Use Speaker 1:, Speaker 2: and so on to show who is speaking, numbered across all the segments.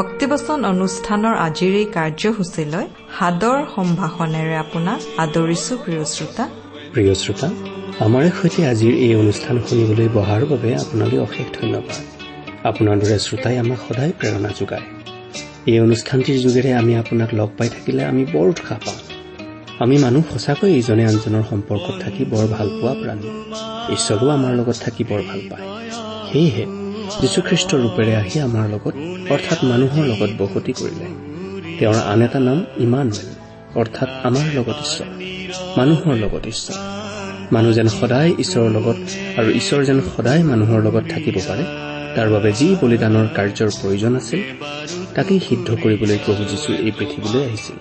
Speaker 1: ভক্তিবচন অনুষ্ঠানৰ আজিৰ এই কাৰ্যসূচীলৈ সাদৰ সম্ভাষণেৰে আপোনাক আদৰিছো প্ৰিয় শ্ৰোতা।
Speaker 2: প্ৰিয় শ্ৰোতা আমাৰে সৈতে আজিৰ এই অনুষ্ঠান শুনিবলৈ বহাৰ বাবে আপোনালৈ অশেষ ধন্যবাদ। আপোনাৰ দৰে শ্ৰোতাই আমাক সদায় প্ৰেৰণা যোগায়। এই অনুষ্ঠানটিৰ যোগেৰে আমি আপোনাক লগ পাই থাকিলে আমি বৰ উৎসাহ পাওঁ। আমি মানুহ সঁচাকৈ ইজনে আনজনৰ সম্পৰ্কত থাকি বৰ ভাল পোৱা প্ৰাণী। ঈশ্বৰো আমাৰ লগত থাকি বৰ ভাল পায়। সেয়েহে যীশুখ্ৰীষ্টৰ ৰূপেৰে আহি আমাৰ লগত অৰ্থাৎ মানুহৰ লগত বসতি কৰিলে। তেওঁৰ আন এটা নাম ইমানুৱেল অৰ্থাৎ আমাৰ লগত ঈশ্বৰ মানুহৰ লগত ঈশ্বৰ। মানুহ যেন সদায় ঈশ্বৰৰ লগত আৰু ঈশ্বৰ যেন সদায় মানুহৰ লগত থাকিব পাৰে তাৰ বাবে যি বলিদানৰ কাৰ্যৰ প্ৰয়োজন আছিল তাকেই সিদ্ধ কৰিবলৈ প্ৰভু যীশু এই পৃথিৱীলৈ আহিছিল।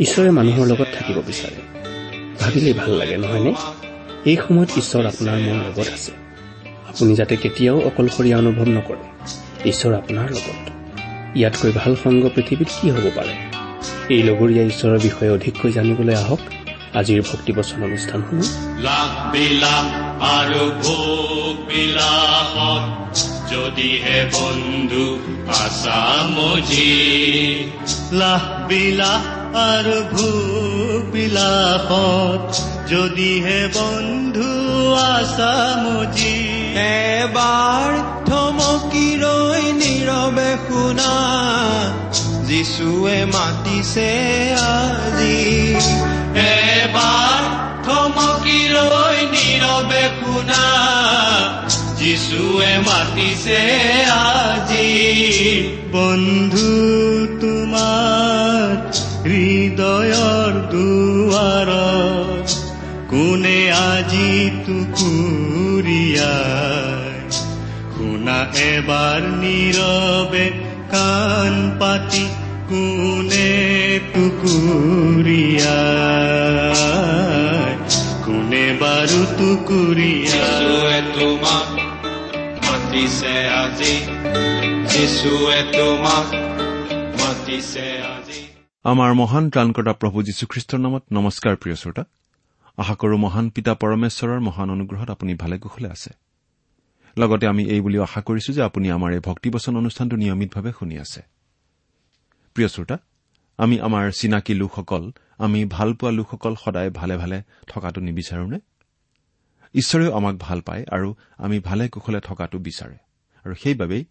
Speaker 2: ঈশ্বৰে মানুহৰ লগত থাকিব বিচাৰে। ভাবিলেই ভাল লাগে নহয়নে? এই সময়ত ঈশ্বৰ আপোনাৰ মোৰ লগত আছে। আপুনি যাতে কেতিয়াও অকলশৰীয়া অনুভৱ নকৰে। ঈশ্বৰ আপোনাৰ লগত। ইয়াতকৈ ভাল সংগ পৃথিৱীত কি হ'ব পাৰে? এই লগৰীয়া ঈশ্বৰৰ বিষয়ে অধিককৈ জানিবলৈ আহক আজিৰ ভক্তিবচন
Speaker 3: ভোগ বিলাসত যদিহে বন্ধু আছা মজি বিলাস আৰু ভোগ বিলাসত যদিহে বন্ধু আছা মজি
Speaker 4: এবাৰ থমকি ৰৈ নীৰৱে শুনা যিচুৱে মাতিছে আজি।
Speaker 3: এবাৰ থমকি ৰৈ নীৰৱে শুনা যিচুৱে মাতিছে আজি। বন্ধু তোমাৰ হৃদয়ৰ দুৱাৰত কোনে আজি শুনা এবাৰ নীৰৱে কাণ পাতি কোনে টুকুৰিয়াই কোনে বাৰু টুকুৰিয়াই তোমাক মাতিছে আজি। যিচুৱে তোমাক মাতিছে আজি।
Speaker 5: আমাৰ মহান ত্ৰাণকৰ্তা প্ৰভু যীশুখ্ৰীষ্টৰ নামত নমস্কাৰ প্ৰিয় শ্ৰোতা। আশা কৰো মহান পিতা পৰমেশ্বৰৰ মহান অনুগ্ৰহত আপুনি ভালে কুশলে আছে। লগতে আমি এই বুলিও আশা কৰিছো যে আপুনি আমাৰ এই ভক্তিবচন অনুষ্ঠানটো নিয়মিতভাৱে শুনি আছে। প্ৰিয় শ্ৰোতা আমি আমাৰ চিনাকি লোকসকল আমি ভালপোৱা লোকসকল সদায় ভালে ভালে থকাটো নিবিচাৰোনে? ঈশ্বৰেও আমাক ভাল পায় আৰু আমি ভালে কুশলে থকাটো বিচাৰে। আৰু সেইবাবেই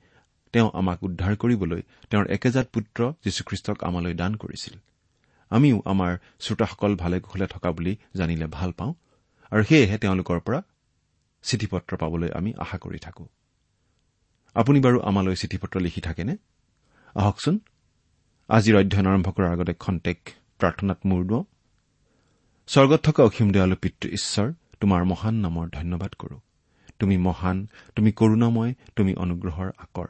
Speaker 5: তেওঁ আমাক উদ্ধাৰ কৰিবলৈ তেওঁৰ একেজাত পুত্ৰ যীশুখ্ৰীষ্টক আমালৈ দান কৰিছিল। আমিও আমাৰ শ্ৰোতাসকল ভালে কুশলে থকা বুলি জানিলে ভাল পাওঁ। আৰু সেয়েহে তেওঁলোকৰ পৰা চিঠি পত্ৰ পাবলৈ আমি আশা কৰি থাকো। আপুনি বাৰু আমালৈ চিঠি পত্ৰ লিখি থাকেনে? আহকচোন। আজিৰ অধ্যয়ন আৰম্ভ কৰাৰ আগতে খন্তেক প্ৰাৰ্থনাত মূৰ দুৱাওঁ। স্বৰ্গত থকা অসীম দয়ালু পিতৃ ঈশ্বৰ তোমাৰ মহান নামৰ ধন্যবাদ কৰো। তুমি মহান তুমি কৰুণাময় তুমি অনুগ্ৰহৰ আকৰ।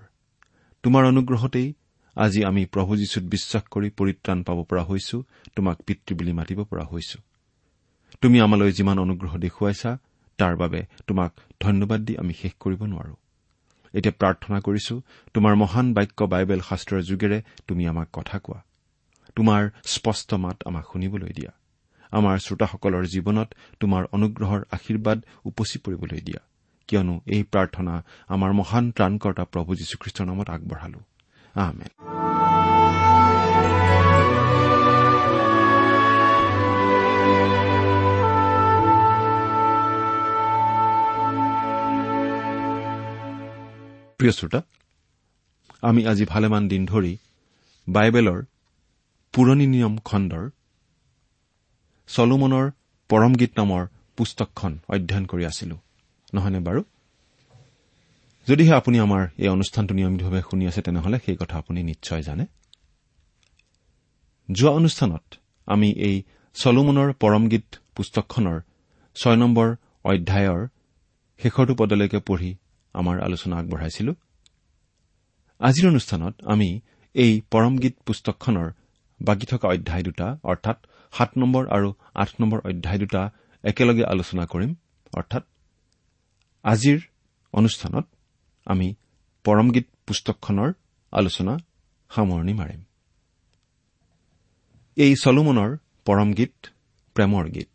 Speaker 5: তোমাৰ অনুগ্ৰহতেই আজি আমি প্ৰভু যীশুত বিশ্বাস কৰি পৰিত্ৰাণ পাব পৰা হৈছো তোমাক পিতৃ বুলি মাতিব পৰা হৈছো। তুমি আমালৈ যিমান অনুগ্ৰহ দেখুৱাইছা তাৰ বাবে তোমাক ধন্যবাদ দি আমি শেষ কৰিব নোৱাৰো। এতিয়া প্ৰাৰ্থনা কৰিছো তোমাৰ মহান বাক্য বাইবেল শাস্ত্ৰৰ যোগেৰে তুমি আমাক কথা কোৱা। তোমাৰ স্পষ্ট মাত আমাক শুনিবলৈ দিয়া। আমাৰ শ্ৰোতাসকলৰ জীৱনত তোমাৰ অনুগ্ৰহৰ আশীৰ্বাদ উপচি পৰিবলৈ দিয়া। কিয়নো এই প্ৰাৰ্থনা আমাৰ মহান ত্ৰাণকৰ্তা প্ৰভু যীশুখ্ৰীষ্টৰ নামত আগবঢ়ালো। আহমেদ প্ৰিয় শ্ৰোতা আমি আজি ভালেমান দিন ধৰি বাইবেলৰ পুৰণি নিয়ম খণ্ডৰ চলোমনৰ পৰম গীত নামৰ পুস্তকখন অধ্যয়ন কৰি আছিলো। নহয়নে বাৰু? যদিহে আপুনি আমাৰ এই অনুষ্ঠানটো নিয়মিতভাৱে শুনি আছে তেনেহলে সেই কথা আপুনি নিশ্চয় জানে। যোৱা অনুষ্ঠানত আমি এই চলোমনৰ পৰম গীত পুস্তকখনৰ ছয় নম্বৰ অধ্যায়ৰ শেষৰটো পদলৈকে পঢ়ি আমাৰ আলোচনা আগবঢ়াইছিলো। আজিৰ অনুষ্ঠানত আমি এই পৰম গীত পুস্তকখনৰ বাকী থকা অধ্যায় দুটা অৰ্থাৎ সাত নম্বৰ আৰু আঠ নম্বৰ অধ্যায় দুটা একেলগে আলোচনা কৰিম। অৰ্থাৎ আজিৰ অনুষ্ঠানত আমি পৰম গীত পুস্তকখনৰ আলোচনা সামৰণি মাৰিম। এই চলোমনৰ পৰম গীত প্ৰেমৰ গীত।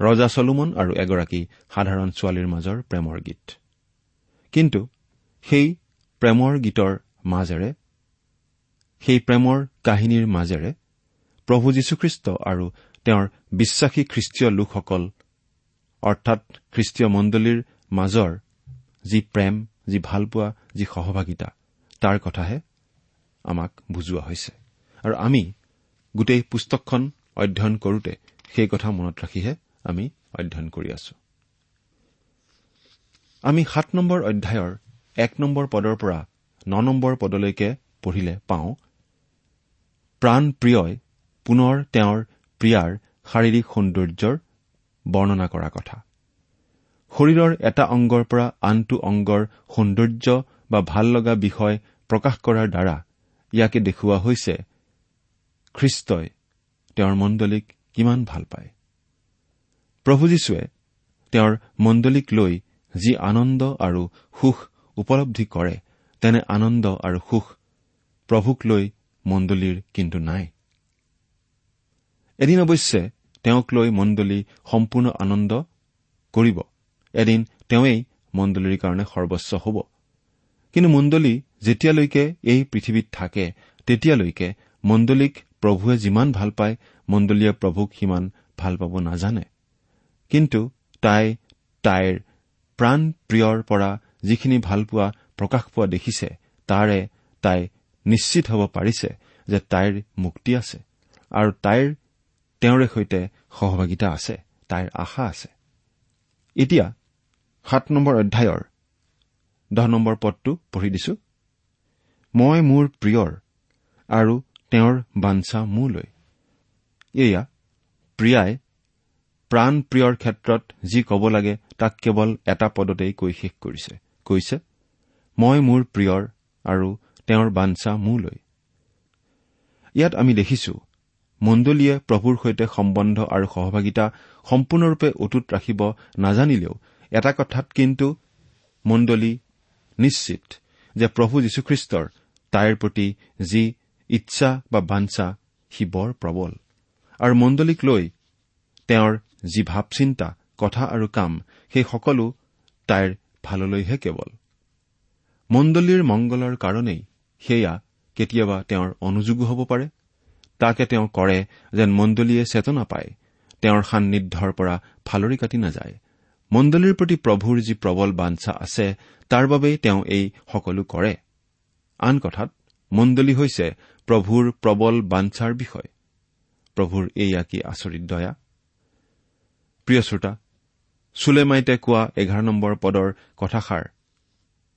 Speaker 5: ৰজা চলোমন আৰু এগৰাকী সাধাৰণ ছোৱালীৰ মাজৰ প্ৰেমৰ গীত। কিন্তু সেই প্ৰেমৰ গীতৰ মাজেৰে সেই প্ৰেমৰ কাহিনীৰ মাজেৰে প্ৰভু যীশুখ্ৰীষ্ট আৰু তেওঁৰ বিশ্বাসী খ্ৰীষ্টীয় লোকসকল অৰ্থাৎ খ্ৰীষ্টীয় মণ্ডলীৰ মাজৰ যি প্ৰেম যি ভালপোৱা যি সহভাগিতা তাৰ কথাহে আমাক বুজোৱা হৈছে। আৰু আমি গোটেই পুস্তকখন অধ্যয়ন কৰোতে সেই কথা মনত ৰাখিহে আমি অধ্যয়ন কৰি আছো। আমি সাত নম্বৰ অধ্যায়ৰ এক নম্বৰ পদৰ পৰা ন নম্বৰ পদলৈকে পঢ়িলে পাওঁ প্ৰাণ প্ৰিয়ই পুনৰ তেওঁৰ প্ৰিয়াৰ শাৰীৰিক সৌন্দৰ্যৰ বৰ্ণনা কৰা কথা। শৰীৰৰ এটা অংগৰ পৰা আনটো অংগৰ সৌন্দৰ্য বা ভাল লগা বিষয় প্ৰকাশ কৰাৰ দ্বাৰা ইয়াকে দেখুওৱা হৈছে খ্ৰীষ্টই তেওঁৰ মণ্ডলীক কিমান ভাল পায়? প্ৰভু যীশুৱে তেওঁৰ মণ্ডলীক লৈ যি আনন্দ আৰু সুখ উপলব্ধি কৰে তেনে আনন্দ আৰু সুখ প্ৰভুক লৈ মণ্ডলীৰ কিন্তু নাই। এদিন অৱশ্যে তেওঁক লৈ মণ্ডলী সম্পূৰ্ণ আনন্দ কৰিব। এদিন তেওঁই মণ্ডলীৰ কাৰণে সৰ্বস্ব হ'ব। কিন্তু মণ্ডলী যেতিয়ালৈকে এই পৃথিৱীত থাকে তেতিয়ালৈকে মণ্ডলীক প্ৰভুৱে যিমান ভাল পায় মণ্ডলীয়ে প্ৰভুক সিমান ভাল পাব নাজানে। কিন্তু তাই তাইৰ প্ৰাণ প্ৰিয়ৰ পৰা যিখিনি ভালপোৱা প্ৰকাশ পোৱা দেখিছে তাৰে তাই নিশ্চিত হ'ব পাৰিছে যে তাইৰ মুক্তি আছে আৰু তাইৰ তেওঁৰে সৈতে সহভাগিতা আছে তাইৰ আশা আছে। এতিয়া সাত নম্বৰ অধ্যায়ৰ দহ নম্বৰ পদটো পঢ়ি দিছো। মই মোৰ প্ৰিয়ৰ আৰু তেওঁৰ বাঞ্ছা মোলৈ। এয়া প্ৰিয়াই প্ৰাণ প্ৰিয়ৰ ক্ষেত্ৰত যি ক'ব লাগে তাক কেৱল এটা পদতেই কৈ শেষ কৰিছে। কৈছে মই মোৰ প্ৰিয়ৰ আৰু তেওঁৰ বাঞ্ছা মোলৈ। ইয়াত আমি দেখিছো মণ্ডলীয়ে প্ৰভুৰ সৈতে সম্বন্ধ আৰু সহভাগিতা সম্পূৰ্ণৰূপে অটুট ৰাখিব নাজানিলেও এটা কথাত কিন্তু মণ্ডলী নিশ্চিত যে প্ৰভু যীশুখ্ৰীষ্টৰ তাইৰ প্ৰতি যি ইচ্ছা বা বাঞ্ছা সি বৰ প্ৰবল। আৰু মণ্ডলীক লৈ তেওঁৰ যি ভাৱ চিন্তা কথা আৰু কাম সেই সকলো তাইৰ ভাললৈহে কেৱল। মণ্ডলীৰ মংগলৰ কাৰণেই সেয়া কেতিয়াবা তেওঁৰ অনুযোগো হ'ব পাৰে। তাকে তেওঁ কৰে যেন মণ্ডলীয়ে চেতনা পায়। তেওঁৰ সান্নিধ্যৰ পৰা ফালৰি কাটি নাযায়। মণ্ডলীৰ প্ৰতি প্ৰভুৰ যি প্ৰবল বাঞ্ছা আছে তাৰ বাবেই তেওঁ এই সকলো কৰে। আন কথাত মণ্ডলী হৈছে প্ৰভুৰ প্ৰবল বাঞ্ছাৰ বিষয়। প্ৰভুৰ এইয়া কি আচৰিত দয়া? প্ৰিয় শ্ৰোতা চুলেমাইতে কোৱা এঘাৰ নম্বৰ পদৰ কথাষাৰ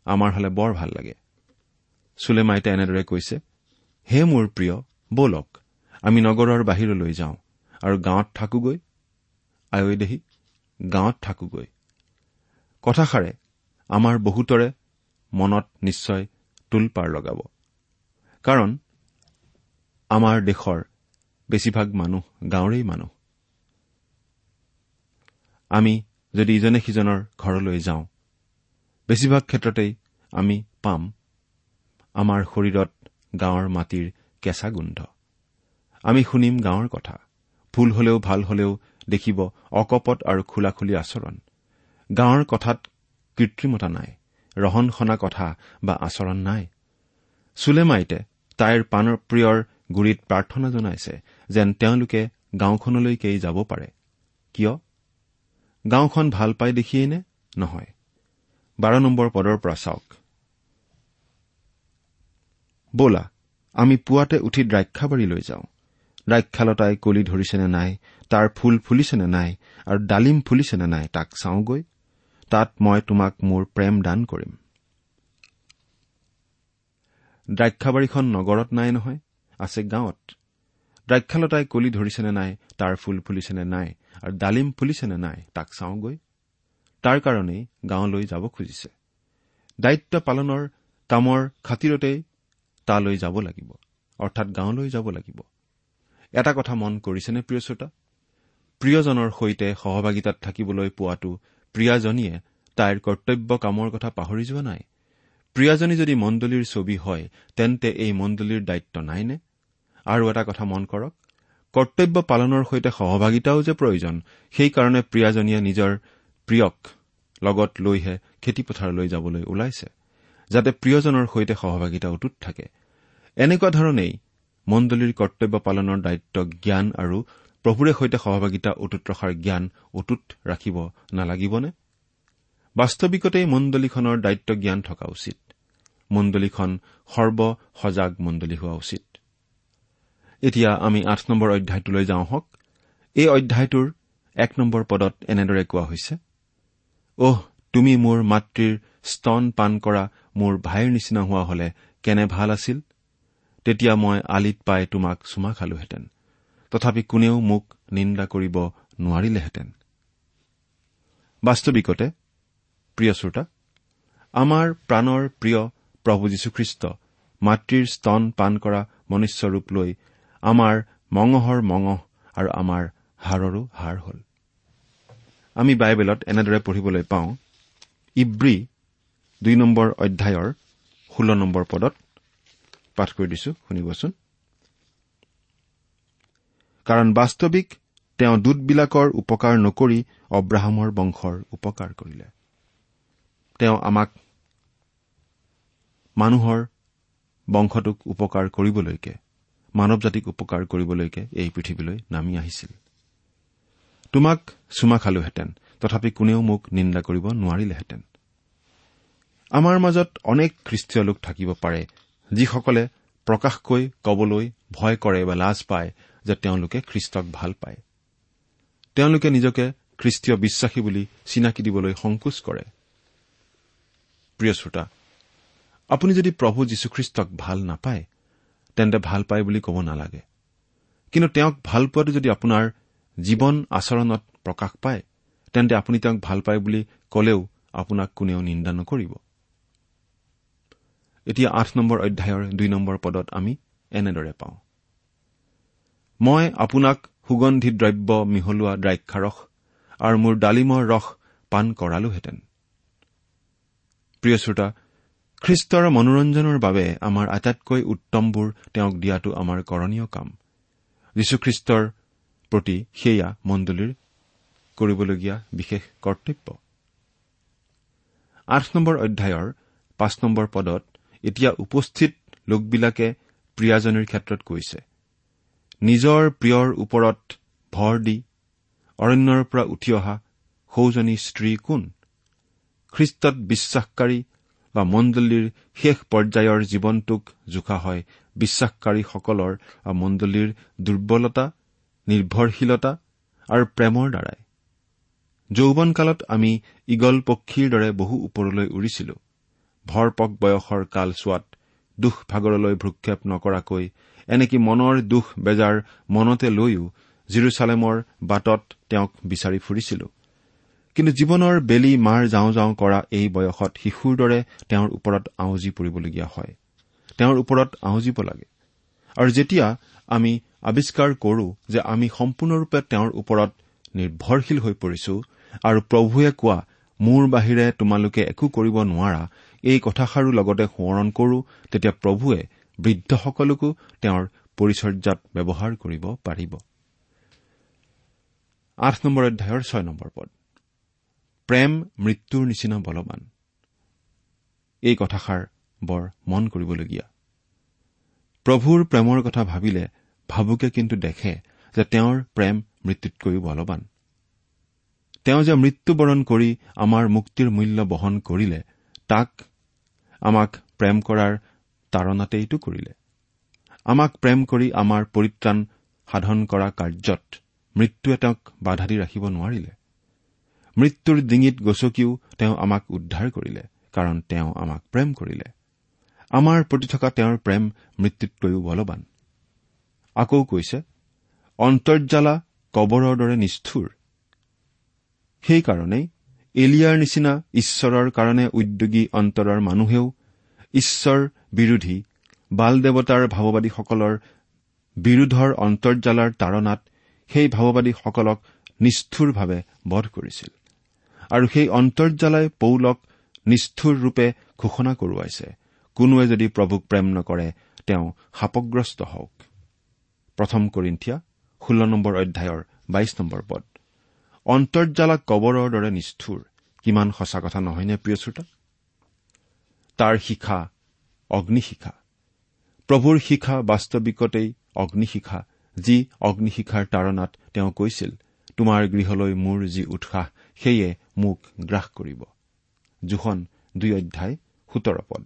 Speaker 5: আমাৰ হলে বৰ ভাল লাগে। চুলেমাইতে এনেদৰে কৈছে হে মোৰ প্ৰিয় বলক আমি নগৰৰ বাহিৰলৈ যাওঁ আৰু গাঁৱত থাকোগৈ। আয়ৈ দেহি গাঁৱত থাকোগৈ। কথাষাৰে আমাৰ বহুতৰে মনত নিশ্চয় তোলপাৰ লগাব। কাৰণ আমাৰ দেশৰ বেছিভাগ মানুহ গাঁৱৰেই মানুহ। আমি যদি ইজনে সিজনৰ ঘৰলৈ যাওঁ বেছিভাগ ক্ষেত্ৰতেই আমি পাম আমাৰ শৰীৰত গাঁৱৰ মাটিৰ কেঁচা গোন্ধ। আমি শুনিম গাঁৱৰ কথা। ভুল হলেও ভাল হলেও দেখিব অকপট আৰু খোলাখুলি আচৰণ। গাঁৱৰ কথাত কৃত্ৰিমতা নাই ৰহন সনা কথা বা আচৰণ নাই। চুলেমাইতে তাইৰ প্ৰাণপ্ৰিয়ৰ গুৰিত প্ৰাৰ্থনা জনাইছে যেন তেওঁলোকে গাঁওখনলৈকেই যাব পাৰে। কিয়? গাঁওখন ভাল পাই দেখিয়েই নে? নহয়। বাৰ নম্বৰ পদৰ পৰা চাওক। বলা আমি পুৱাতে উঠি দ্ৰাক্ষাবাৰীলৈ যাওঁ। দ্ৰাক্ষালতাই কলি ধৰিছেনে নাই তাৰ ফুল ফুলিছেনে নাই আৰু ডালিম ফুলিছেনে নাই তাক চাওঁগৈ। তাত মই তোমাক মোৰ প্ৰেম দান কৰিম। দ্ৰাক্ষাবাৰীখন নগৰত নাই নহয় আছে গাঁৱত। দ্ৰাক্ষালতাই কলি ধৰিছেনে নাই তাৰ ফুল ফুলিছেনে নাই আৰু ডালিম ফুলিছেনে নাই তাক চাওঁগৈ। তাৰ কাৰণেই গাঁৱলৈ যাব খুজিছে। দায়িত্ব পালনৰ কামৰ খাতিৰতেই তালৈ যাব লাগিব অৰ্থাৎ গাঁৱলৈ যাব লাগিব। এটা কথা মন কৰিছেনে প্ৰিয় শ্ৰোতা? প্ৰিয়জনৰ সৈতে সহভাগিতাত থাকিবলৈ পোৱাটো প্ৰিয়াজনীয়ে তাইৰ কৰ্তব্য কামৰ কথা পাহৰি যোৱা নাই। প্ৰিয়াজনী যদি মণ্ডলীৰ ছবি হয় তেন্তে এই মণ্ডলীৰ দায়িত্ব নাইনে? আৰু এটা কথা মন কৰক কৰ্তব্য পালনৰ সৈতে সহভাগিতাও যে প্ৰয়োজন সেইকাৰণে প্ৰিয়াজনীয়ে নিজৰ প্ৰিয়ক লগত লৈহে খেতিপথাৰলৈ যাবলৈ ওলাইছে যাতে প্ৰিয়জনৰ সৈতে সহভাগিতা অটুট থাকে। এনেকুৱা ধৰণেই মণ্ডলীৰ কৰ্তব্য পালনৰ দায়িত্ব জ্ঞান আৰু প্ৰভুৰে সৈতে সহভাগিতা অটুট ৰখাৰ জ্ঞান অটুট ৰাখিব নালাগিবনে? বাস্তৱিকতেই মণ্ডলীখনৰ দায়িত্ব জ্ঞান থকা উচিত। মণ্ডলীখন সৰ্ব সজাগ মণ্ডলী হোৱা উচিত। এতিয়া আমি আঠ নম্বৰ অধ্যায়টোলৈ যাওঁ হওক। এই অধ্যায়টোৰ এক নম্বৰ পদত এনেদৰে কোৱা হৈছে অহ তুমি মোৰ মাতৃৰ স্তন পাণ কৰা মোৰ ভাইৰ নিচিনা হোৱা হলে কেনে ভাল আছিল? তেতিয়া মই আলিত পাই তোমাক চুমা খালোহেঁতেন। তথাপি কোনেও মোক নিন্দা কৰিব নোৱাৰিলেহেঁতেন। বাস্তৱিকতে প্ৰিয় শ্ৰোতা আমাৰ প্ৰাণৰ প্ৰিয় প্ৰভু যীশুখ্ৰীষ্ট মাতৃৰ স্তন পাণ কৰা মনুষ্যৰূপ লৈ আমাৰ মঙহৰ মঙহ আৰু আমাৰ হাড়ৰো হাড় হ'ল। আমি বাইবেলত এনেদৰে পঢ়িবলৈ পাওঁ ইব্ৰী দুই নম্বৰ অধ্যায়ৰ ষোল্ল নম্বৰ পদত পাঠ কৰি দিছো শুনিবচোন। কাৰণ বাস্তৱিক তেওঁ দূতবিলাকৰ উপকাৰ নকৰি অব্ৰাহামৰ বংশৰ উপকাৰ কৰিলে। তেওঁ আমাক মানুহৰ বংশটোক উপকাৰ কৰিবলৈকে মানৱ জাতিক উপকাৰ কৰিবলৈকে এই পৃথিৱীলৈ নামি আহিছিল। তোমাক চুমা খালোহেঁতেন তথাপি কোনেও মোক নিন্দা কৰিব নোৱাৰিলেহেঁতেন। আমাৰ মাজত অনেক খ্ৰীষ্টীয় লোক থাকিব পাৰে যিসকলে প্ৰকাশকৈ কবলৈ ভয় কৰে বা লাজ পায় যে তেওঁলোকে খ্ৰীষ্টক ভাল পায়। তেওঁলোকে নিজকে খ্ৰীষ্টীয় বিশ্বাসী বুলি চিনাকি দিবলৈ সংকোচ কৰে। প্ৰিয় শ্ৰোতা আপুনি যদি প্ৰভু যীশুখ্ৰীষ্টক ভাল নাপায় তেন্তে ভাল পায় বুলি ক'ব নালাগে। কিন্তু তেওঁক ভাল পোৱাটো যদি আপোনাৰ জীৱন আচৰণত প্ৰকাশ পায় তেন্তে আপুনি তেওঁক ভাল পায় বুলি কলেও আপোনাক কোনেও নিন্দা নকৰিব। এতিয়া আঠ নম্বৰ অধ্যায়ৰ দুই নম্বৰ পদত আমি এনেদৰে পাওঁ। মই আপোনাক সুগন্ধি দ্ৰব্য মিহলোৱা দ্ৰাক্ষাৰস আৰু মোৰ ডালিমৰ ৰস পাণ কৰালোহেঁতেন। প্ৰিয় শ্ৰোতা খ্ৰীষ্টৰ মনোৰঞ্জনৰ বাবে আমাৰ আটাইতকৈ উত্তমবোৰ তেওঁক দিয়াটো আমাৰ কৰণীয় কাম। যীশুখ্ৰীষ্টৰ প্ৰতি সেয়া মণ্ডলীৰ কৰিবলগীয়া বিশেষ কৰ্তব্য। আঠ নম্বৰ অধ্যায়ৰ পাঁচ নম্বৰ পদত এতিয়া উপস্থিত লোকবিলাকে প্ৰিয়াজনীৰ ক্ষেত্ৰত কৈছে নিজৰ প্ৰিয়ৰ ওপৰত ভৰ দি অৰণ্যৰ পৰা উঠি অহা সৌজনী স্ত্ৰী কোন? খ্ৰীষ্টত বিশ্বাসকাৰী বা মণ্ডলীৰ শেষ পৰ্যায়ৰ জীৱনটোক জোখা হয়। বিশ্বাসকাৰীসকলৰ মণ্ডলীৰ দুৰ্বলতা নিৰ্ভৰশীলতা আৰু প্ৰেমৰ দ্বাৰাই। যৌৱনকালত আমি ঈগল পক্ষীৰ দৰে বহু ওপৰলৈ উৰিছিলো। ভৰপক বয়সৰ কালচোৱাত দুখ ভাগৰলৈ ভ্ৰক্ষেপ নকৰাকৈ এনেকি মনৰ দুখ বেজাৰ মনতে লৈও জিৰচালেমৰ বাটত তেওঁক বিচাৰি ফুৰিছিলো। কিন্তু জীৱনৰ বেলি মাৰ যাওঁ যাওঁ কৰা এই বয়সত শিশুৰ দৰে তেওঁৰ ওপৰত আউজি পৰিবলগীয়া হয়। তেওঁৰ ওপৰত আউজিব লাগে। আৰু যেতিয়া আমি আৱিষ্কাৰ কৰো যে আমি সম্পূৰ্ণৰূপে তেওঁৰ ওপৰত নিৰ্ভৰশীল হৈ পৰিছো আৰু প্ৰভুৱে কোৱা মোৰ বাহিৰে তোমালোকে একো কৰিব নোৱাৰা এই কথাষাৰো লগতে সোঁৱৰণ কৰো তেতিয়া প্ৰভুৱে বৃদ্ধসকলকো তেওঁৰ পৰিচৰ্যাত ব্যৱহাৰ কৰিব পাৰিব। আঠ নম্বৰ অধ্যায়ৰ ছয় নম্বৰ পদ। প্ৰেম মৃত্যুৰ নিচিনা বলৱান। এই কথাষাৰ বৰ মন কৰিবলগীয়া। প্ৰভুৰ প্ৰেমৰ কথা ভাবিলে ভাবুকে কিন্তু দেখে যে তেওঁৰ প্ৰেম মৃত্যুতকৈও বলৱান। তেওঁ যে মৃত্যুবৰণ কৰি আমাৰ মুক্তিৰ মূল্য বহন কৰিলে তাক আমাক প্ৰেম কৰাৰ তাৰণাতেইতো কৰিলে। আমাক প্ৰেম কৰি আমাৰ পৰিত্ৰাণ সাধন কৰা কাৰ্যত মৃত্যুৱে তেওঁক বাধা দি ৰাখিব নোৱাৰিলে। মৃত্যুৰ ডিঙিত গচকিও তেওঁ আমাক উদ্ধাৰ কৰিলে কাৰণ তেওঁ আমাক প্ৰেম কৰিলে। আমাৰ প্ৰতি থকা তেওঁৰ প্ৰেম মৃত্যুতকৈও বলৱান। আকৌ কৈছে অন্তৰ্জালা কবৰৰ দৰে নিষ্ঠুৰ। সেইকাৰণেই এলিয়াৰ নিচিনা ঈশ্বৰৰ কাৰণে উদ্যোগী অন্তৰৰ মানুহেও ঈশ্বৰ বিৰোধী বাল দেৱতাৰ ভাৱবাদীসকলৰ বিৰোধৰ অন্তৰ্জালাৰ তাৰণাত সেই ভাৱবাদীসকলক নিষ্ঠুৰভাৱে বধ কৰিছিল। আৰু সেই অন্তৰ্জালাই পৌলক নিষ্ঠুৰ ৰূপে ঘোষণা কৰোৱাইছে। কোনোৱে যদি প্ৰভুক প্ৰেম নকৰে তেওঁ শাপগ্ৰস্ত হওক। প্ৰথম কৰিন্ঠিয়া ষোল্ল নম্বৰ অধ্যায়ৰ বাইশ নম্বৰ পদ। অন্তৰ্জালা কবৰৰ দৰে নিষ্ঠুৰ কিমান সঁচা কথা নহয়নে প্ৰিয় শ্ৰোতা? তাৰ শিখা অগ্নিশিখা। প্ৰভুৰ শিখা বাস্তৱিকতেই অগ্নিশিখা যি অগ্নিশিখাৰ তাৰণাত তেওঁ কৈছিল তোমাৰ গৃহলৈ মোৰ যি উৎসাহ সেয়ে মোক গ্ৰাস কৰিব। জোখন দুই অধ্যায় সোতৰ পদ।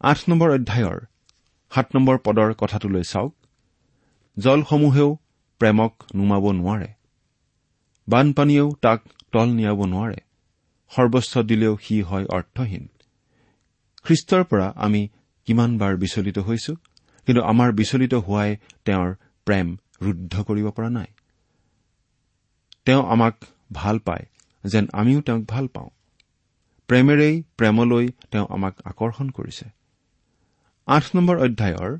Speaker 5: আঠ নম্বৰ অধ্যায়ৰ সাত নম্বৰ পদৰ কথাটোলৈ চাওক। জলসমূহেও প্ৰেমক নুমাব নোৱাৰে। বানপানীয়েও তাক তল নিয়াব নোৱাৰে। সৰ্বস্ব দিলেও সি হয় অৰ্থহীন। খ্ৰীষ্টৰ পৰা আমি কিমানবাৰ বিচলিত হৈছো কিন্তু আমাৰ বিচলিত হোৱাই তেওঁৰ প্ৰেম ৰুদ্ধ কৰিব পৰা নাই। তেওঁ আমাক ভাল পায় যেন আমিও তেওঁক ভাল পাওঁ। প্ৰেমেৰেই প্ৰেমলৈ তেওঁ আমাক আকৰ্ষণ কৰিছে। আঠ নম্বৰ অধ্যায়ৰ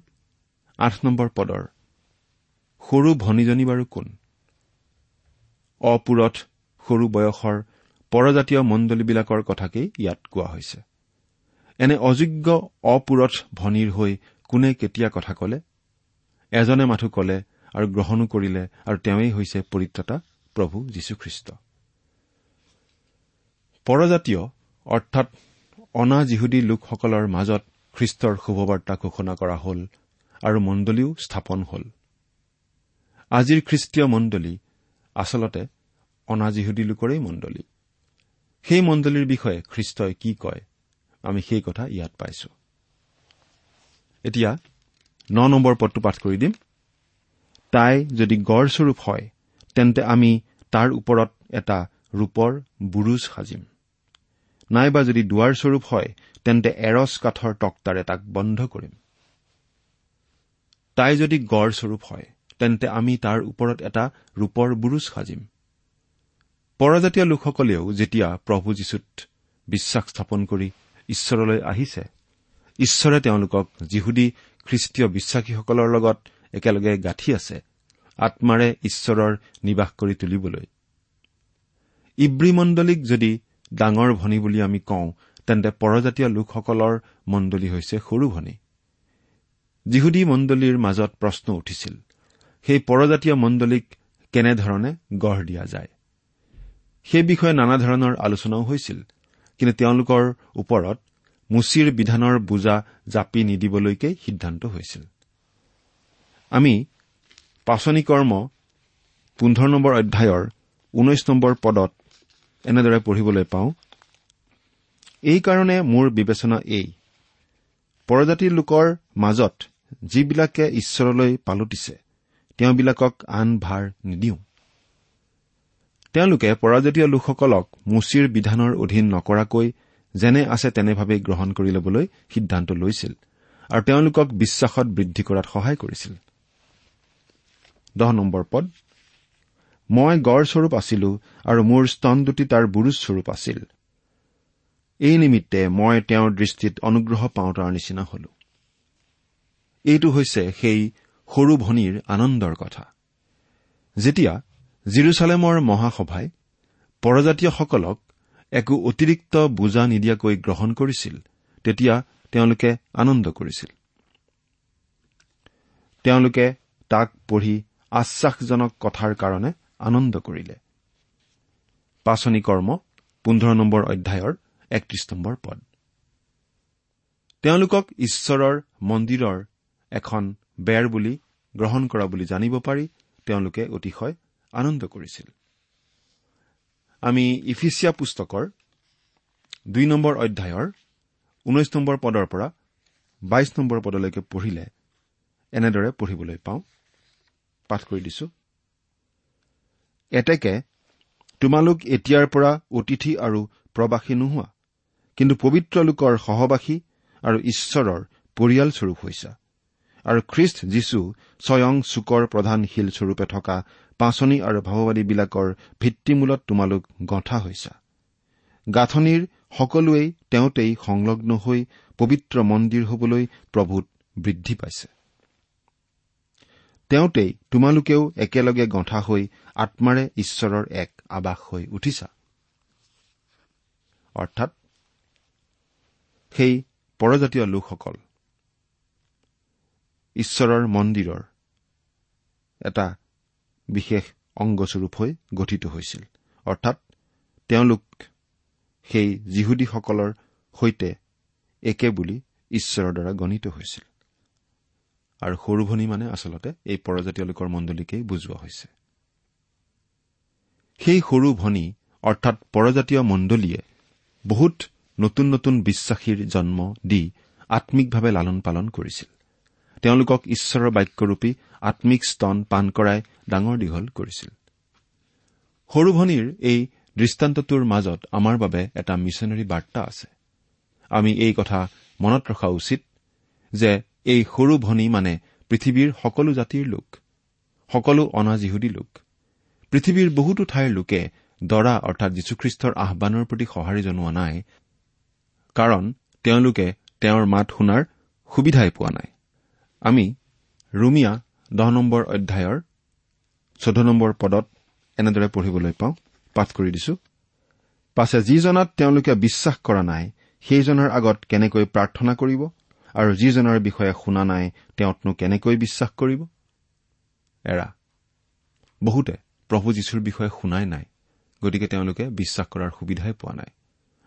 Speaker 5: আঠ নম্বৰ পদৰ সৰু ভনীজনী বাৰু কোন? অপুৰঠ সৰু বয়সৰ পৰজাতীয় মণ্ডলীবিলাকৰ কথাকেই ইয়াত কোৱা হৈছে। এনে অযোগ্য অপুৰঠ ভনীৰ হৈ কোনে কেতিয়া কথা কলে? এজনে মাথো কলে আৰু গ্ৰহণো কৰিলে আৰু তেওঁই হৈছে পৰিত্ৰতা প্ৰভু যীশুখ্ৰীষ্ট। পৰজাতীয় অৰ্থাৎ অনা যিহুদী লোকসকলৰ মাজত খ্ৰীষ্টৰ শুভবাৰ্তা ঘোষণা কৰা হ'ল আৰু মণ্ডলীও স্থাপন হ'ল। আজিৰ খ্ৰীষ্টীয় মণ্ডলী আচলতে অনাজিহুদী লোকৰেই মণ্ডলী। সেই মণ্ডলীৰ বিষয়ে খ্ৰীষ্টই কি কয় আমি সেই কথা ইয়াত পাইছো। এতিয়া ন নম্বৰ পদটো পাঠ কৰি দিম। তাই যদি গড়স্বৰূপ হয় তেন্তে আমি তাৰ ওপৰত এটা ৰূপৰ বুৰুজ সাজিম। নাইবা যদি দুৱাৰস্বৰূপ হয় তেন্তে এৰছ কাঠৰ তক্তাৰে তাক বন্ধ কৰিম। তাই যদি গড়স্বৰূপ হয় তেন্তে আমি তাৰ ওপৰত এটা ৰূপৰ বুৰুজ সাজিম। পৰজাতীয় লোকসকলেও যেতিয়া প্ৰভু যীশুত বিশ্বাস স্থাপন কৰি ঈশ্বৰলৈ আহিছে ঈশ্বৰে তেওঁলোকক যিহুদী খ্ৰীষ্টীয় বিশ্বাসীসকলৰ লগত একেলগে গাঁঠি আছে আত্মাৰে ঈশ্বৰৰ নিবাস কৰি তুলিবলৈ। ইব্ৰী মণ্ডলীক যদি ডাঙৰ ভনী বুলি আমি কওঁ তেন্তে পৰজাতীয় লোকসকলৰ মণ্ডলী হৈছে সৰু ভনী। যিহুদী মণ্ডলীৰ মাজত প্ৰশ্ন উঠিছিল সেই পৰজাতীয় মণ্ডলীক কেনেধৰণে গঢ় দিয়া যায়? সেই বিষয়ে নানা ধৰণৰ আলোচনাও হৈছিল কিন্তু তেওঁলোকৰ ওপৰত মুচিৰ বিধানৰ বোজা জাপি নিদিবলৈকে সিদ্ধান্ত হৈছিল। আমি পাচনি কৰ্ম পোন্ধৰ নম্বৰ অধ্যায়ৰ ঊনৈশ নম্বৰ পদত এনেদৰে পঢ়িবলৈ পাওঁ। এইকাৰণে মোৰ বিবেচনা এই। পৰজাতিৰ লোকৰ মাজত যিবিলাকে ঈশ্বৰলৈ পালোতিছে তেওঁবিলাকক আন ভাৰ নিদিওঁ। তেওঁলোকে পৰাজাতীয় লোকসকলক মুচিৰ বিধানৰ অধীন নকৰাকৈ যেনে আছে তেনেভাৱেই গ্ৰহণ কৰি ল'বলৈ সিদ্ধান্ত লৈছিল আৰু তেওঁলোকক বিশ্বাসত বৃদ্ধি কৰাত সহায় কৰিছিল। মই গড়স্বৰূপ আছিলো আৰু মোৰ স্তন দুটি তাৰ বুৰুজস্বৰূপ আছিল। এই নিমিত্তে মই তেওঁৰ দৃষ্টিত অনুগ্ৰহ পাওঁতাৰ নিচিনা হলো। এইটো হৈছে সেই সৰু ভনীৰ আনন্দৰ কথা। যেতিয়া জিৰচালেমৰ মহাসভাই পৰজাতীয়সকলক একো অতিৰিক্ত বোজা নিদিয়াকৈ গ্ৰহণ কৰিছিল তেতিয়া তেওঁলোকে আনন্দ কৰিছিল। তেওঁলোকে তাক পঢ়ি আশ্বাসজনক কথাৰ কাৰণে আনন্দ কৰিলে। পাচনি কৰ্ম পোন্ধৰ নম্বৰ অধ্যায়ৰ একত্ৰিশ নম্বৰ পদ। তেওঁলোকক ঈশ্বৰৰ মন্দিৰৰ এখন বেৰ বুলি গ্ৰহণ কৰা বুলি জানিব পাৰি তেওঁলোকে অতিশয় আনন্দ কৰিছিল। আমি ইফিচিয়া পুস্তকৰ দুই নম্বৰ অধ্যায়ৰ ঊনৈশ নম্বৰ পদৰ পৰা বাইশ নম্বৰ পদলৈকে পঢ়িলে এনেদৰে পঢ়িবলৈ পাওঁ। পাঠ কৰি দিছো। এতেকে তোমালোক এতিয়াৰ পৰা অতিথি আৰু প্ৰবাসী নোহোৱা কিন্তু পবিত্ৰ লোকৰ সহবাসী আৰু ঈশ্বৰৰ পৰিয়ালস্বৰূপ হৈছা। আৰু খ্ৰীষ্ট যীশু স্বয়ং চুকৰ প্ৰধান শিলস্বৰূপে থকা পাচনি আৰু ভাৱবাদীবিলাকৰ ভিত্তিমূলত তোমালোক গঁঠা হৈছা। গাঁথনিৰ সকলোৱেই তেওঁতেই সংলগ্ন হৈ পবিত্ৰ মন্দিৰ হবলৈ প্ৰভূত বৃদ্ধি পাইছে। তেওঁতেই তোমালোকেও একেলগে গঁঠা হৈ আত্মাৰে ঈশ্বৰৰ এক আবাস হৈ উঠিছা। অৰ্থাৎ সেই পৰজাতীয় লোকসকল ঈশ্বৰৰ মন্দিৰৰ এটা বিশেষ অংগস্বৰূপ হৈ গঠিত হৈছিল। অৰ্থাৎ তেওঁলোক সেই যিহুদীসকলৰ সৈতে একে বুলি ঈশ্বৰৰ দ্বাৰা গণিত হৈছিল। আৰু সৰু ভনী মানে আচলতে এই পৰজাতীয় লোকৰ মণ্ডলীকেই বুজোৱা হৈছে। সেই সৰু ভনী অৰ্থাৎ পৰজাতীয় মণ্ডলীয়ে বহুত নতুন নতুন বিশ্বাসীৰ জন্ম দি আম্মিকভাৱে লালন পালন কৰিছিল। তেওঁলোকক ঈশ্বৰৰ বাক্যৰূপী আম্মিক স্তন পান কৰাই ডাঙৰ দীঘল কৰিছিল। সৰু ভনীৰ এই দৃষ্টান্তটোৰ মাজত আমাৰ বাবে এটা মিছনেৰী বাৰ্তা আছে। আমি এই কথা মনত ৰখা উচিত যে এই সৰু ভনী মানে পৃথিৱীৰ সকলো জাতিৰ লোক সকলো অনাজিহুদী লোক। পৃথিৱীৰ বহুতো ঠাইৰ লোকে দৰা অৰ্থাৎ যীশুখ্ৰীষ্টৰ আহানৰ প্ৰতি সঁহাৰি জনোৱা নাই কাৰণ তেওঁলোকে তেওঁৰ মাত শুনাৰ সুবিধাই পোৱা নাই। আমি ৰুমিয়া দহ নম্বৰ অধ্যায়ৰ চৈধ্য নম্বৰ পদত এনেদৰে পঢ়িবলৈ পাওঁ পাঠ কৰি দিছো। পাছে যিজনাত তেওঁলোকে বিশ্বাস কৰা নাই সেইজনৰ আগত কেনেকৈ প্ৰাৰ্থনা কৰিব? আৰু যিজনৰ বিষয়ে শুনা নাই তেওঁতনো কেনেকৈ বিশ্বাস কৰিব? এৰা বহুতে প্ৰভু যীশুৰ বিষয়ে শুনাই নাই গতিকে তেওঁলোকে বিশ্বাস কৰাৰ সুবিধাই পোৱা নাই।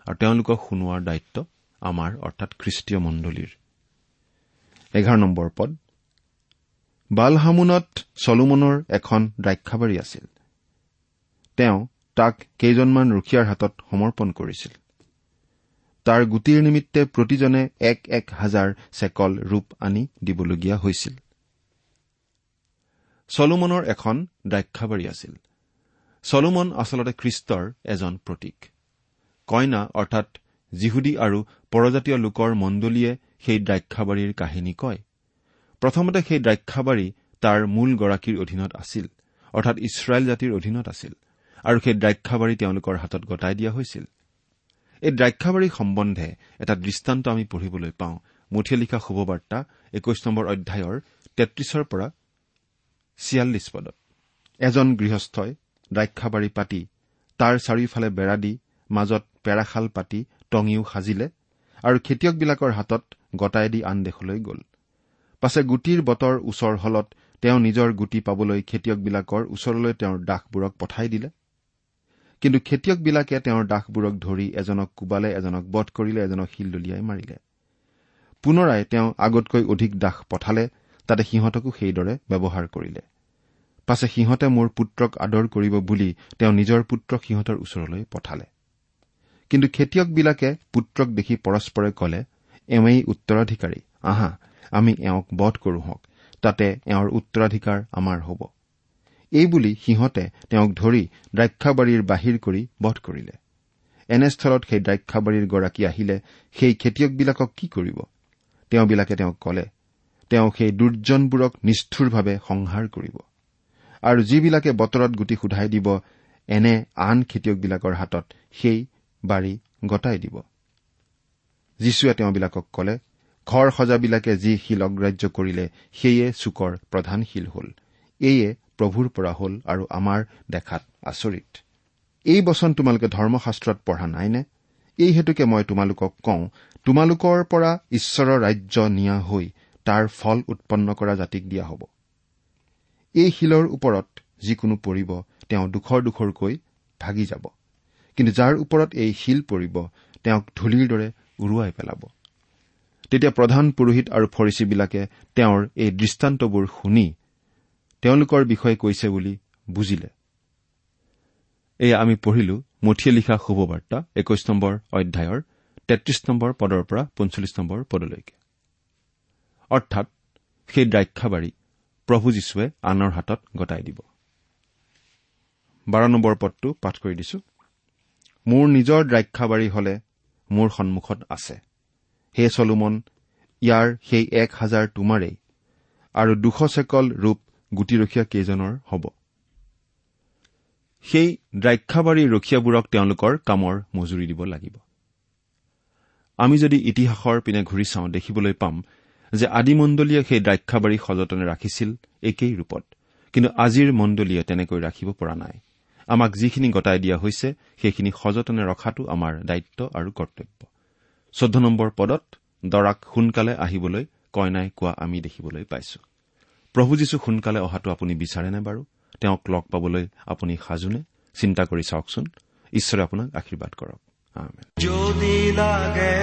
Speaker 5: আৰু তেওঁলোকক শুনোৱাৰ দায়িত্ব আমাৰ অৰ্থাৎ খ্ৰীষ্টীয় মণ্ডলীৰ। এঘাৰ নম্বৰ পদ। বালহামুনত চলোমনৰ এখন দ্ৰাক্ষাবাৰী আছিল। তেওঁ তাক কেইজনমান ৰুখিয়াৰ হাতত সমৰ্পণ কৰিছিল। তাৰ গুটিৰ নিমিত্তে প্ৰতিজনে এক এক হাজাৰ চেকল ৰূপ আনি দিবলগীয়া হৈছিল। চলোমনৰ এখন দ্ৰাক্ষাবাৰী আছিল। চলোমন আচলতে খ্ৰীষ্টৰ এজন প্ৰতীক। কইনা অৰ্থাৎ যিহুদী আৰু পৰজাতীয় লোকৰ মণ্ডলীয়ে সেই দ্ৰাক্ষাবাৰীৰ কাহিনী কয়। প্ৰথমতে সেই দ্ৰাক্ষাবাৰী তাৰ মূল গৰাকীৰ অধীনত আছিল অৰ্থাৎ ইছৰাইল জাতিৰ অধীনত আছিল আৰু সেই দ্ৰাক্ষাবাৰী তেওঁলোকৰ হাতত গতাই দিয়া হৈছিল। এই দ্ৰাক্ষাবাৰী সম্বন্ধে এটা দৃষ্টান্ত আমি পঢ়িবলৈ পাওঁ। মুঠিয়ে লিখা শুভবাৰ্তা একৈশ নম্বৰ অধ্যায়ৰ তেত্ৰিশৰ পৰা ছিয়াল্লিছ পদত। এজন গৃহস্থই দ্ৰাক্ষাবাৰী পাতি তাৰ চাৰিওফালে বেৰা দি মাজত পেৰাশাল পাতি টঙিও সাজিলে আৰু খেতিয়কবিলাকৰ হাতত গতাই দি আন দেশলৈ গ'ল। পাছে গুটিৰ বতৰ ওচৰ হলত তেওঁ নিজৰ গুটি পাবলৈ খেতিয়কবিলাকৰ ওচৰলৈ তেওঁৰ দাসবোৰক পঠাই দিলে। কিন্তু খেতিয়কবিলাকে তেওঁৰ দাসবোৰক ধৰি এজনক কোবালে এজনক বধ কৰিলে এজনক শিলদলিয়াই মাৰিলে। পুনৰাই তেওঁ আগতকৈ অধিক দাস পঠালে তাতে সিহঁতকো সেইদৰে ব্যৱহাৰ কৰিলে। পাছে সিহঁতে মোৰ পুত্ৰক আদৰ কৰিব বুলি তেওঁ নিজৰ পুত্ৰক সিহঁতৰ ওচৰলৈ পঠালে। কিন্তু খেতিয়কবিলাকে পুত্ৰক দেখি পৰস্পৰে কলে এওঁই উত্তৰাধিকাৰী আহা আমি এওঁক বধ কৰো হওক তাতে এওঁৰ উত্তৰাধিকাৰ আমাৰ হ'ব। এইবুলি সিহঁতে তেওঁক ধৰি দ্ৰাক্ষাবাৰীৰ বাহিৰ কৰি বধ কৰিলে। এনেস্থলত সেই দ্ৰাক্ষাবাৰীৰ গৰাকী আহিলে সেই খেতিয়কবিলাকক কি কৰিব? তেওঁবিলাকে তেওঁক কলে তেওঁ সেই দুৰ্জনবোৰক নিষ্ঠুৰভাৱে সংহাৰ কৰিব। আৰু যিবিলাকে বতৰত গুটি সোধাই দিব এনে আন খেতিয়কবিলাকৰ হাতত সেই বাৰী গতাই দিব। যীশুৱে তেওঁবিলাকক কলে ঘৰ সজাবিলাকে যি শিল অগ্ৰাহ্য কৰিলে সেয়ে চুকৰ প্ৰধান শিল হল। এয়ে প্ৰভুৰ পৰা হল আৰু আমাৰ দেখাত আচৰিত। এই বচন তোমালোকে ধৰ্মশাস্ত্ৰত পঢ়া নাইনে? এই হেতুকে মই তোমালোকক কওঁ তোমালোকৰ পৰা ঈশ্বৰৰ ৰাজ্য নিয়া হৈ তাৰ ফল উৎপন্ন কৰা জাতিক দিয়া হ'ব। এই শিলৰ ওপৰত যিকোনো পৰিব তেওঁ দুখৰ দুখৰকৈ ভাগি যাব। কিন্তু যাৰ ওপৰত এই শিল পৰিব তেওঁক ধূলিৰ দৰে উৰুৱাই পেলাব। তেতিয়া প্ৰধান পুৰোহিত আৰু ফৰিচীবিলাকে তেওঁৰ এই দৃষ্টান্তবোৰ শুনি তেওঁলোকৰ বিষয়ে কৈছে বুলি বুজিলে। এয়া আমি পঢ়িলো মঠিয়ে লিখা শুভবাৰ্তা একৈশ নম্বৰ অধ্যায়ৰ তেত্ৰিশ নম্বৰ পদৰ পৰা পঞ্চল্লিছ নম্বৰ পদলৈকে। অৰ্থাৎ সেই দ্ৰাক্ষাবাৰী প্ৰভু যীশুৱে আনৰ হাতত গতাই দিব। বাৰ নম্বৰ পদটো পাঠ কৰি দিছো। মোৰ নিজৰ দ্ৰাক্ষাবাৰী হলে মোৰ সন্মুখত আছে। হে চলোমন ইয়াৰ সেই এক হাজাৰ তোমাৰেই আৰু দুশ চেকল ৰূপ গুটিৰখীয়া কেইজনৰ হ'ব। সেই দ্ৰাক্ষাবাৰীৰ ৰখীয়াবোৰক তেওঁলোকৰ কামৰ মজুৰি দিব লাগিব। আমি যদি ইতিহাসৰ পিনে ঘূৰি চাওঁ দেখিবলৈ পাম যে আদিমণ্ডলীয়ে সেই দ্ৰাক্ষাবাৰী সযতনে ৰাখিছিল একেই ৰূপত কিন্তু আজিৰ মণ্ডলীয়ে তেনেকৈ ৰাখিব পৰা নাই। আমাক যিখিনি গতাই দিয়া হৈছে সেইখিনি সযতনে ৰখাটো আমাৰ দায়িত্ব আৰু কৰ্তব্য। চৈধ্য নম্বৰ পদত দৰাক সোনকালে আহিবলৈ কইনাই কোৱা আমি দেখিবলৈ পাইছো। প্ৰভু যীশু সোনকালে অহাটো আপুনি বিচাৰেনে বাৰু? তেওঁক লগ পাবলৈ আপুনি সাজুনে? চিন্তা কৰি চাওকচোন। ঈশ্বৰে আপোনাক আশীৰ্বাদ কৰক।
Speaker 4: যদি লাগে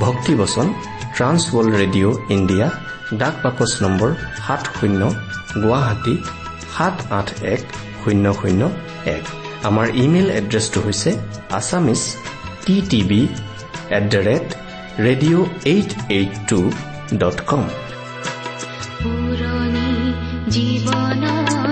Speaker 2: ভক্তিবচন ট্ৰান্সৱৰ্ল্ড ৰেডিঅ' ইণ্ডিয়া ডাক বাকচ নম্বৰ সাত শূন্য গুৱাহাটী সাত আঠ এক শূন্য শূন্য এক। আমাৰ ইমেইল এড্ৰেছটো হৈছে Assamese T TV at the rate radio' eight eight two dot com.
Speaker 6: জীৱনৰ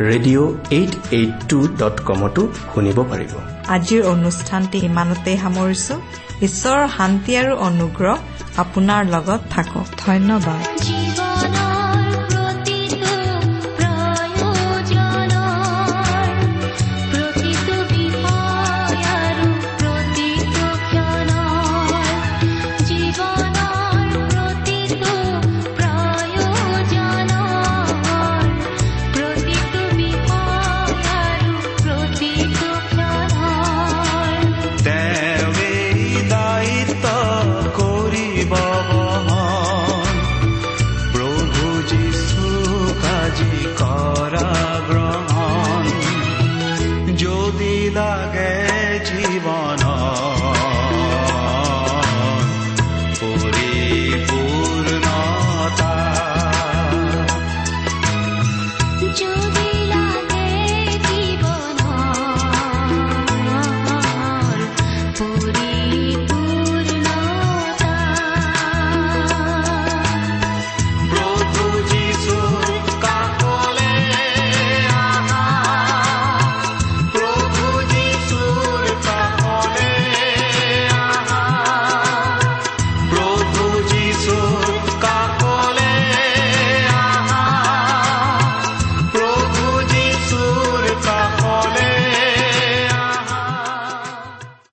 Speaker 2: radio' eight eight two dot কমতো শুনিব পাৰিব।
Speaker 1: আজিৰ অনুষ্ঠানটি ইমানতেই সামৰিছো। ঈশ্বৰৰ শান্তি আৰু অনুগ্ৰহ আপোনাৰ লগত থাকক। ধন্যবাদ।